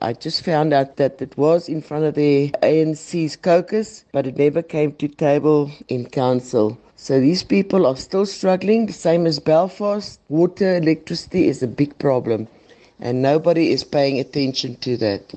I just found out that it was in front of the ANC's caucus, but it never came to table in council. So these people are still struggling, the same as Belfast. Water, electricity is a big problem, and nobody is paying attention to that.